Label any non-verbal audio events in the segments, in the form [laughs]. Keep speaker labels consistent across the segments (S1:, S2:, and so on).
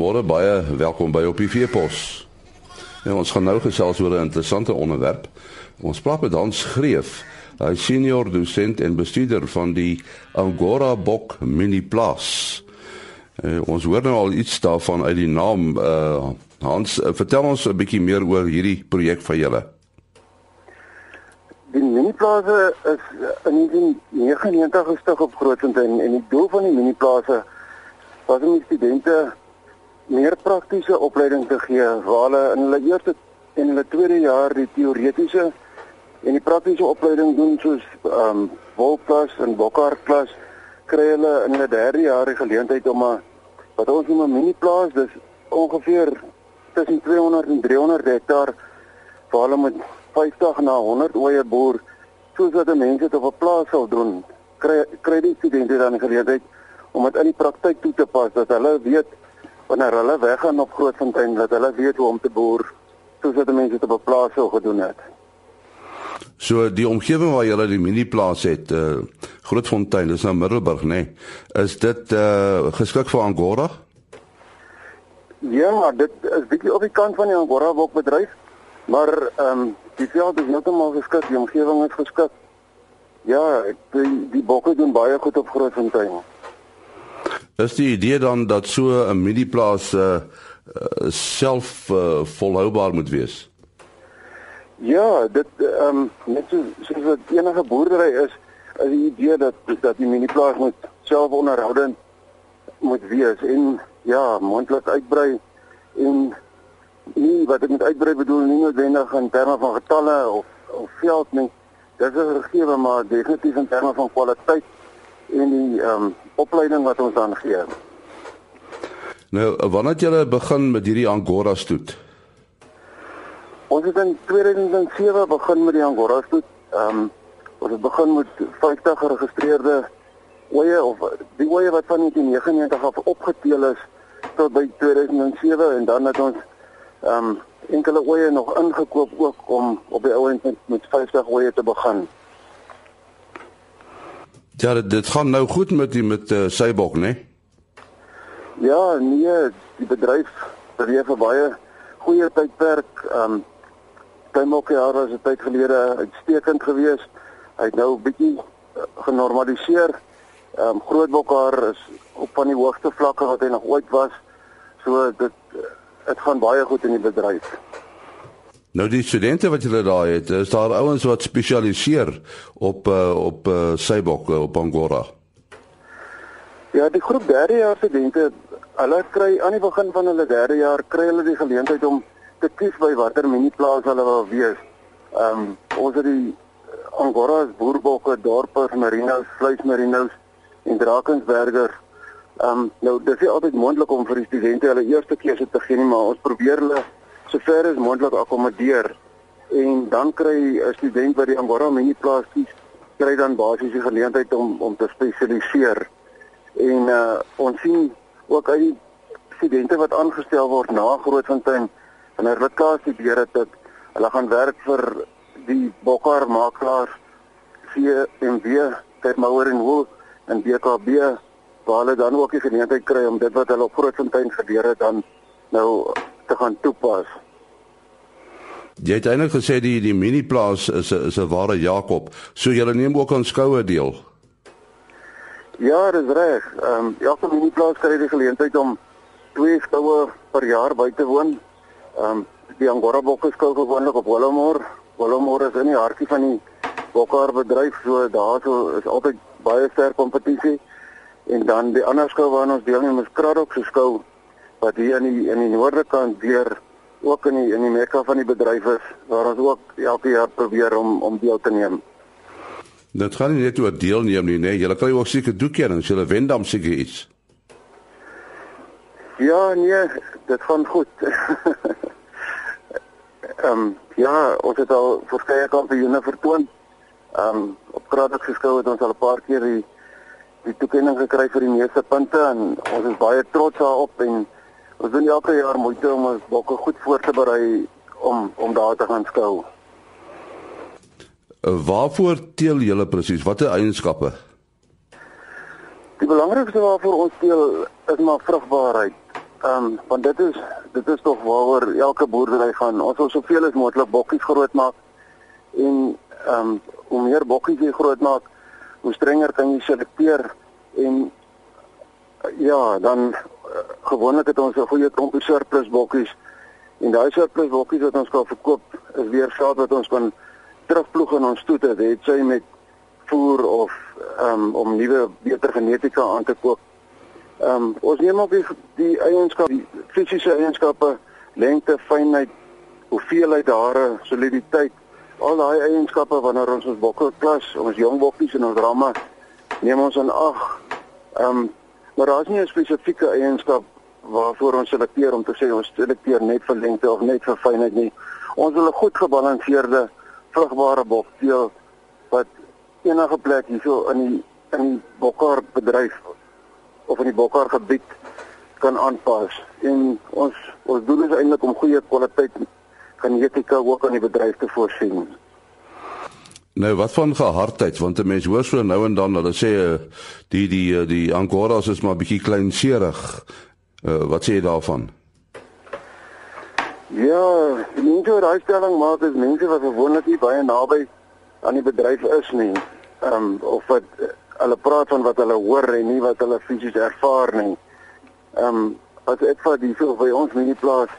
S1: Goeiemôre, baie welkom by op die Veepos. Ja, ons gaan nou gesels oor 'n interessante onderwerp. Ons praat met Hans Greef, hy senior dosent en bestuurder van die Angora Bok Mini Plus. Uh, ons hoor nou al iets daarvan uit die naam uh Hans, uh, vertel ons 'n bietjie meer oor hierdie projek van julle.
S2: Die miniplase is in 1999 gestig op Grootfontein en die doel van die miniplase was om studente meer praktiese opleiding te gee waar hulle in hulle eerste en hulle tweede jaar die teoretiese en die praktiese opleiding doen soos ehm um, wolklas en bokkarklas kry hulle in hulle derde jaar die geleentheid om 'n wat ons noem 'n mini plaas dis ongeveer tussen 200 en 300 hektaar waar hulle met 50 na 100 oeye boer soos wat mense dit op 'n plaas sal doen kry kry die studente dan die geleentheid om dit in die praktyk toe te pas dat hulle weet wanneer hulle weggaan op Grootfontein dat hulle weet hoe om te boer soos wat mense dit op 'n plaas sou gedoen het.
S1: So die omgewing waar jy die mini plaas het, uh Grootfontein, dis nou Middelburg, nê? Nee, is dit uh geskik vir Angora?
S2: Ja, dit is bietjie op die kant van die Angora bokbedryf, maar ehm um, die veld is heeltemal geskik, die omgewing is geskik. Ja, die die bokke doen baie goed op Grootfontein.
S1: Is die idee dan dat so 'n mini plaas uh, uh self uh, volhoubaar moet wees?
S2: Ja, dit ehm um, net so soos wat enige boerdery is, is die idee dat dat die mini plaas moet self onderhoudend moet wees en ja, moontlik uitbrei en nie wat ek met uitbrei bedoel nie noodwendig in terme van getalle of of veld nie. Dit is 'n gegewe maar definitief in terme van kwaliteit en die ehm um, opleiding wat ons dan gee.
S1: Nou, wanneer het julle begin met hierdie Angora stoet?
S2: Ons het in 2007 begin met die Angora stoet. Ehm um, ons het begin met 50 geregistreerde oeye of die oeye wat van 1999 af opgeteel is tot by 2007 en dan het ons ehm um, enkele oeye nog ingekoop ook om op die ouend met, met 50 oeye te begin.
S1: Ja, dit, dit gaan nou goed met die met uh, Seibok, né? Nee?
S2: Ja, nee, die bedryf beweeg vir baie goeie tydperk. Ehm um, Seibok jaar was 'n tyd gelede uitstekend geweest. Hy het nou 'n bietjie uh, genormaliseer. Ehm um, Grootbokhaar is op van die hoogste vlakke wat hy nog ooit was. So dit dit gaan baie goed in die bedryf.
S1: Nou die studente wat julle daar het, is daar ouens wat spesialiseer op uh, op uh, Seibok uh, op Angora.
S2: Ja, die groep derde jaar studente, hulle kry aan die begin van hulle derde jaar kry hulle die geleentheid om te kies by watter miniplaas hulle wil wees. Ehm um, ons het die Angora se boerbokke, dorpe, marinos, vleismarinos en Drakensberger. Ehm um, nou dis nie altyd moontlik om vir die studente hulle eerste keuse te gee nie, maar ons probeer hulle sover as moontlik akkommodeer en dan kry 'n student wat die Angora mini plaas kies kry dan basies die geleentheid om om te spesialiseer. En uh, ons sien ook uit die studente wat aangestel word na Grootfontein en hulle klaar studeer het dat hulle gaan werk vir die bokkar makelaars CMW Termouer en Wool en BKB waar hulle dan ook die geleentheid kry om dit wat hulle op Grootfontein geleer het dan nou te gaan toepas.
S1: Jy het eintlik gesê die die mini plaas is 'n is 'n ware Jakob. So jy neem ook aan skoue deel.
S2: Ja, dis reg. Ehm um, elke mini plaas kry die geleentheid om twee skoue per jaar by te woon. Ehm um, die Angora bokke skou gewoonlik op Willowmore. Willowmore is in die hartjie van die bokhaar bedryf, so daar so is altyd baie sterk kompetisie. En dan die ander skou waarna ons deelneem is Kraddock se skou wat hier in die in die noorde kant weer ook in die in die mekka van die bedryf is waar ons ook elke jaar probeer om om deel te neem.
S1: Dit gaan nie net oor deelneem nie, nee, jy kan ook seker toekennings, jy wen dan seker iets.
S2: Ja, nee, dit gaan goed. [laughs] Ehm um, ja, ons het al verskeie kampioene vertoon. Ehm um, op Kraddock geskou het ons al 'n paar keer die die toekenning gekry vir die meeste punte en ons is baie trots daarop en Ons doen elke jaar moeite om ons bokke goed voor te berei om om daar te gaan skou.
S1: Uh, waarvoor teel julle presies? Watter eienskappe?
S2: Die belangrikste waarvoor ons teel is maar vrugbaarheid. Ehm um, want dit is dit is tog waaroor elke boerdery gaan. Ons wil soveel as moontlik bokkies groot maak en ehm um, hoe meer bokkies jy groot maak, hoe strenger kan jy selekteer en ja, dan gewoonlik het ons 'n goeie klompie surplus bokkies en daai surplus bokkies wat ons kan verkoop is weer saad wat ons kan terugploeg in ons stoete, dit sê met voer of um, om nuwe beter genetika aan te koop. Ehm um, ons neem op die, die eienskappe, die fisiese eienskappe, lengte, fynheid, hoeveelheid hare, soliditeit, al daai eienskappe wanneer ons ons bokke klas, ons jong bokkies en ons ramme neem ons aan ag. Ehm um, Maar daar is nie 'n spesifieke eienskap waarvoor ons selekteer om te sê ons selekteer net vir lengte of net vir fynheid nie. Ons wil 'n goed gebalanseerde vrugbare bok teel wat enige plek hierso in die in die bokkar bedryf of in die bokkar gebied kan aanpas. En ons ons doel is eintlik om goeie kwaliteit genetika ook aan die bedryf te voorsien.
S1: Nou wat van gehardheid want 'n mens hoor so nou en dan hulle sê eh, die die eh, die angoras is maar bietjie kleinserig. Uh, wat sê jy daarvan?
S2: Ja, die mense wat daai stelling maak is mense wat gewoonlik nie baie naby aan die bedryf is nie. Ehm um, of wat hulle praat van wat hulle hoor en nie wat hulle fisies ervaar nie. Ehm um, as ek vir die so by ons mini plaas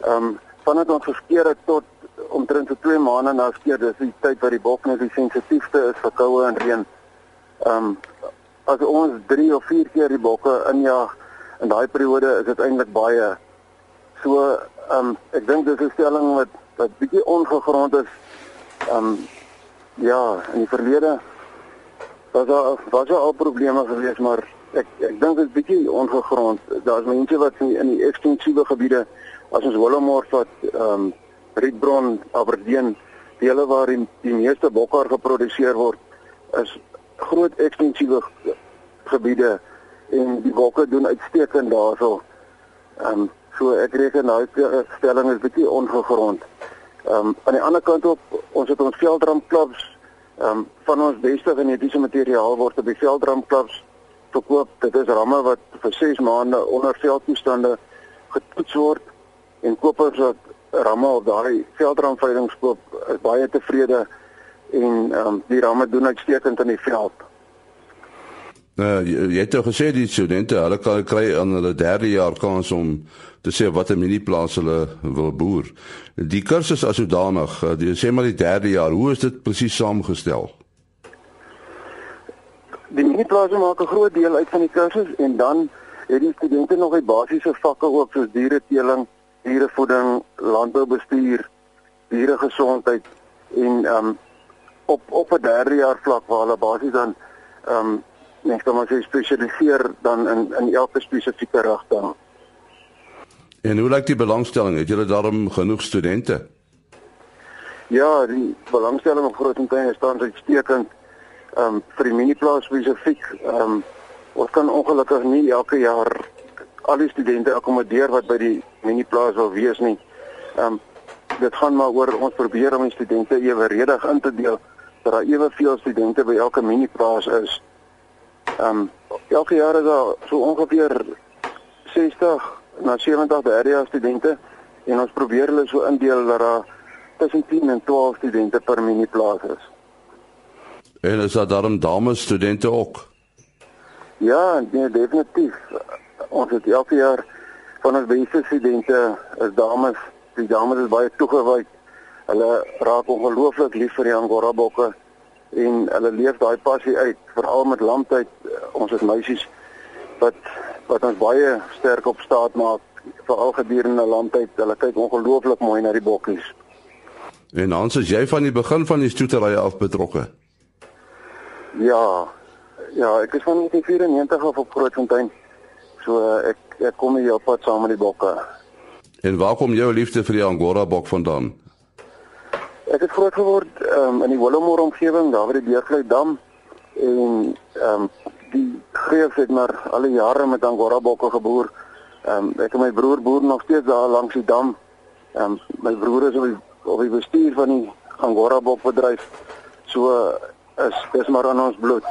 S2: ehm um, vanaf ons geskeer tot omtrent so 2 maande na skeer, dis die tyd wat die bok net die sensitiefste is vir koue en reën. Ehm um, as ons 3 of 4 keer die bokke injag in daai periode is dit eintlik baie so ehm um, ek dink dis 'n stelling wat wat bietjie ongegrond is. Ehm um, ja, in die verlede was daar was daar al probleme gewees, maar ek ek dink dit is bietjie ongegrond. Daar's mense wat in die, in die ekstensiewe gebiede as ons Willowmore vat ehm um, Rietbron, Aberdeen, dele waar die, die meeste bokkar geproduseer word, is groot ekstensiewe gebiede en die bokke doen uitstekend daarso. Ehm um, so ek reken daai stelling is bietjie ongegrond. Ehm um, aan die ander kant op, ons het ons veldramklaps ehm um, van ons beste genetiese materiaal word op die veldramklaps verkoop. Dit is ramme wat vir 6 maande onder veldtoestande getoets word en kopers wat ramme op daai veldramveilingskoop is baie tevrede en ehm um, die ramme doen uitstekend in die veld.
S1: Nou jy, jy het gesê die studente hulle kan kry aan hulle derde jaar kans om te sê wat 'n minieplaas hulle wil boer. Die kursus as sodanig, eh, jy sê maar die derde jaar, hoe is dit presies saamgestel?
S2: Die minieplaas maak 'n groot deel uit van die kursus en dan het die studente nog die basiese vakke ook soos diereteeling dierevoeding, landboubestuur, dieregesondheid en ehm um, op op 'n derde jaar vlak waar hulle basies dan ehm um, net kom ons spesialiseer dan in in elke spesifieke rigting.
S1: En hoe lyk die belangstelling? Het julle daarom genoeg studente?
S2: Ja, die belangstelling op Grootfontein staan uitstekend. Ehm um, vir die miniplaas spesifiek ehm um, ons kan ongelukkig nie elke jaar al die studente akkommodeer wat by die miniplaas wil wees nie. Ehm um, dit gaan maar oor ons probeer om die studente eweredig in te deel dat daar eweveel studente by elke miniplaas is. Ehm um, elke jaar is daar so ongeveer 60 na 70 area studente en ons probeer hulle so indeel dat daar tussen 10 en 12 studente per miniplaas is.
S1: En is daar dan dames studente ook?
S2: Ja, nee, definitief ons het elke jaar van ons beste studente is dames. Die dames is baie toegewy. Hulle raak ongelooflik lief vir die Angora bokke en hulle leef daai passie uit, veral met lamtyd. Ons is meisies wat wat ons baie sterk op staat maak veral gedurende lamtyd. Hulle kyk ongelooflik mooi na die bokkies.
S1: En ons is jy van die begin van die stoetery af betrokke?
S2: Ja. Ja, ek is van 1994 af op Grootfontein. So ek ek kom hier op pad saam met die bokke.
S1: En waar kom jou liefde vir die Angora bok vandaan?
S2: Ek het groot geword um, in die Willowmore omgewing, daar by die Deurglui dam en ehm um, die greef het maar al die jare met Angora bokke geboer. Ehm um, ek en my broer boer nog steeds daar langs die dam. Ehm um, my broer is op die, op die bestuur van die Angora bokbedryf. So is dis maar aan ons bloed.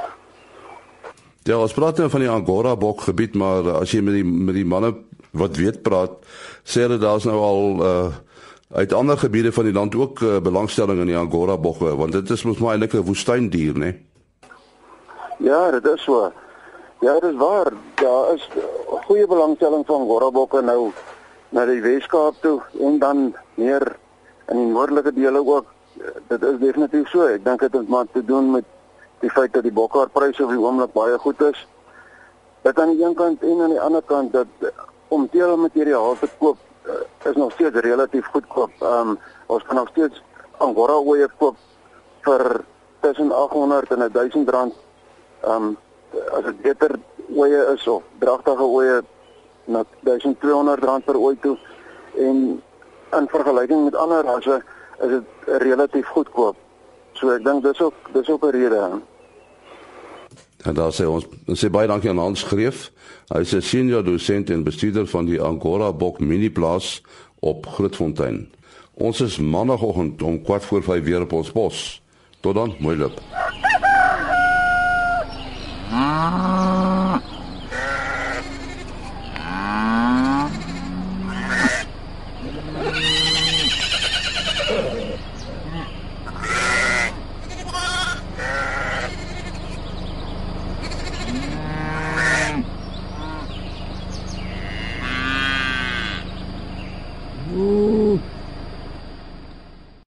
S1: Ja, ons praat nou van die Angora bokgebied, maar as jy met die met die manne wat weet praat, sê hulle daar's nou al uh uit ander gebiede van die land ook uh, belangstelling in die angora bogge want dit is mos maar eintlik 'n woestyndier, né?
S2: Ja, dit is so. Ja, dit is waar. Daar is goeie belangstelling van angora bogge nou na die Weskaap toe en dan meer in die noordelike dele ook. Dit is definitief so. Ek dink dit het maar te doen met die feit dat die bokhaarpryse op die oomblik baie goed is. Dit aan die een kant en aan die ander kant dat om teelmateriaal te koop uh, is nog steeds relatief goedkoop. Ehm um, ons kan nog steeds Angora ooe koop vir tussen 800 en 1000 rand. Ehm um, as dit beter ooe is of dragtige ooe na 1200 rand per ooi toe en in vergelyking met ander rasse is dit relatief goedkoop. So ek dink dis ook dis ook 'n rede.
S1: En daar sê ons sê baie dankie aan Hans Greef. Hy is 'n senior dosent en bestuurder van die Angora Bok Mini Plaas op Grootfontein. Ons is maandagooggend om 4 voor 5 weer op ons pos. Tot dan, mooi loop. Ah.